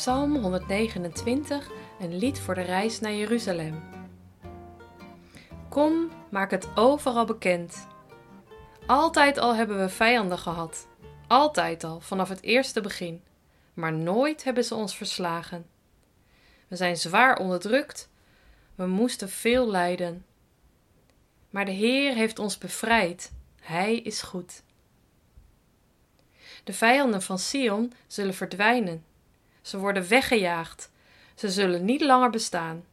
Psalm 129, een lied voor de reis naar Jeruzalem. Kom, maak het overal bekend. Altijd al hebben we vijanden gehad. Altijd al, vanaf het eerste begin. Maar nooit hebben ze ons verslagen. We zijn zwaar onderdrukt. We moesten veel lijden. Maar de Heer heeft ons bevrijd. Hij is goed. De vijanden van Sion zullen verdwijnen. Ze worden weggejaagd. Ze zullen niet langer bestaan.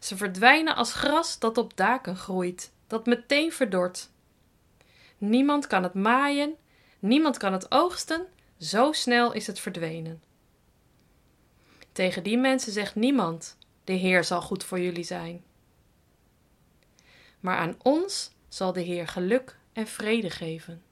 Ze verdwijnen als gras dat op daken groeit, dat meteen verdort. Niemand kan het maaien, niemand kan het oogsten, zo snel is het verdwenen. Tegen die mensen zegt niemand: De Heer zal goed voor jullie zijn. Maar aan ons zal de Heer geluk en vrede geven.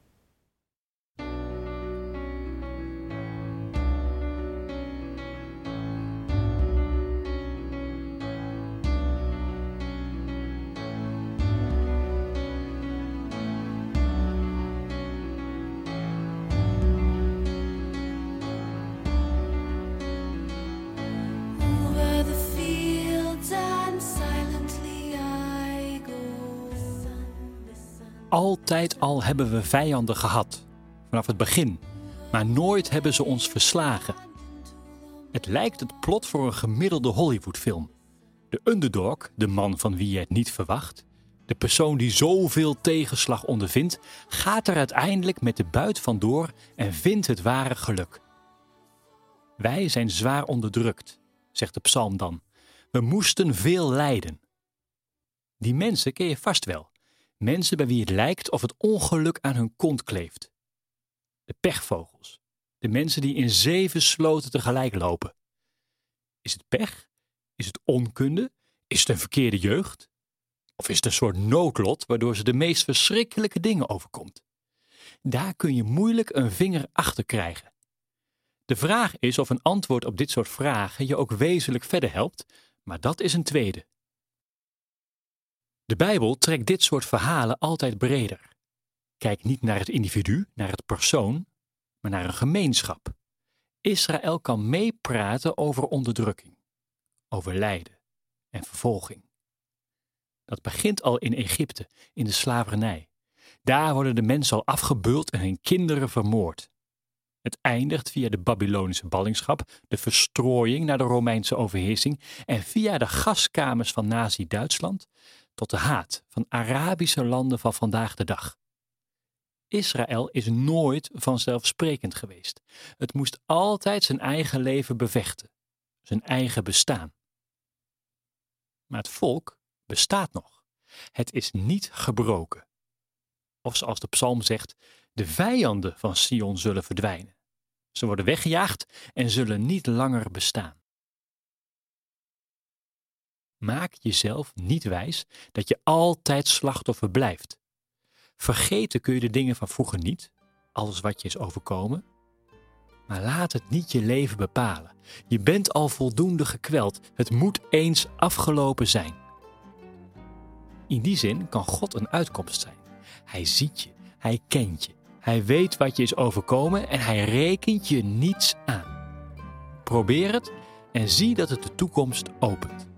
Altijd al hebben we vijanden gehad, vanaf het begin, maar nooit hebben ze ons verslagen. Het lijkt het plot voor een gemiddelde Hollywoodfilm. De underdog, de man van wie je het niet verwacht, de persoon die zoveel tegenslag ondervindt, gaat er uiteindelijk met de buit vandoor en vindt het ware geluk. Wij zijn zwaar onderdrukt, zegt de psalm dan. We moesten veel lijden. Die mensen ken je vast wel. Mensen bij wie het lijkt of het ongeluk aan hun kont kleeft. De pechvogels. De mensen die in zeven sloten tegelijk lopen. Is het pech? Is het onkunde? Is het een verkeerde jeugd? Of is het een soort noodlot waardoor ze de meest verschrikkelijke dingen overkomt? Daar kun je moeilijk een vinger achter krijgen. De vraag is of een antwoord op dit soort vragen je ook wezenlijk verder helpt, maar dat is een tweede. De Bijbel trekt dit soort verhalen altijd breder. Kijk niet naar het individu, naar het persoon, maar naar een gemeenschap. Israël kan meepraten over onderdrukking, over lijden en vervolging. Dat begint al in Egypte, in de slavernij. Daar worden de mensen al afgebeuld en hun kinderen vermoord. Het eindigt via de Babylonische ballingschap, de verstrooiing naar de Romeinse overheersing en via de gaskamers van Nazi-Duitsland tot de haat van Arabische landen van vandaag de dag. Israël is nooit vanzelfsprekend geweest. Het moest altijd zijn eigen leven bevechten, zijn eigen bestaan. Maar het volk bestaat nog. Het is niet gebroken. Of zoals de psalm zegt, de vijanden van Sion zullen verdwijnen. Ze worden weggejaagd en zullen niet langer bestaan. Maak jezelf niet wijs dat je altijd slachtoffer blijft. Vergeten kun je de dingen van vroeger niet, alles wat je is overkomen. Maar laat het niet je leven bepalen. Je bent al voldoende gekweld. Het moet eens afgelopen zijn. In die zin kan God een uitkomst zijn. Hij ziet je, hij kent je, hij weet wat je is overkomen en hij rekent je niets aan. Probeer het en zie dat het de toekomst opent.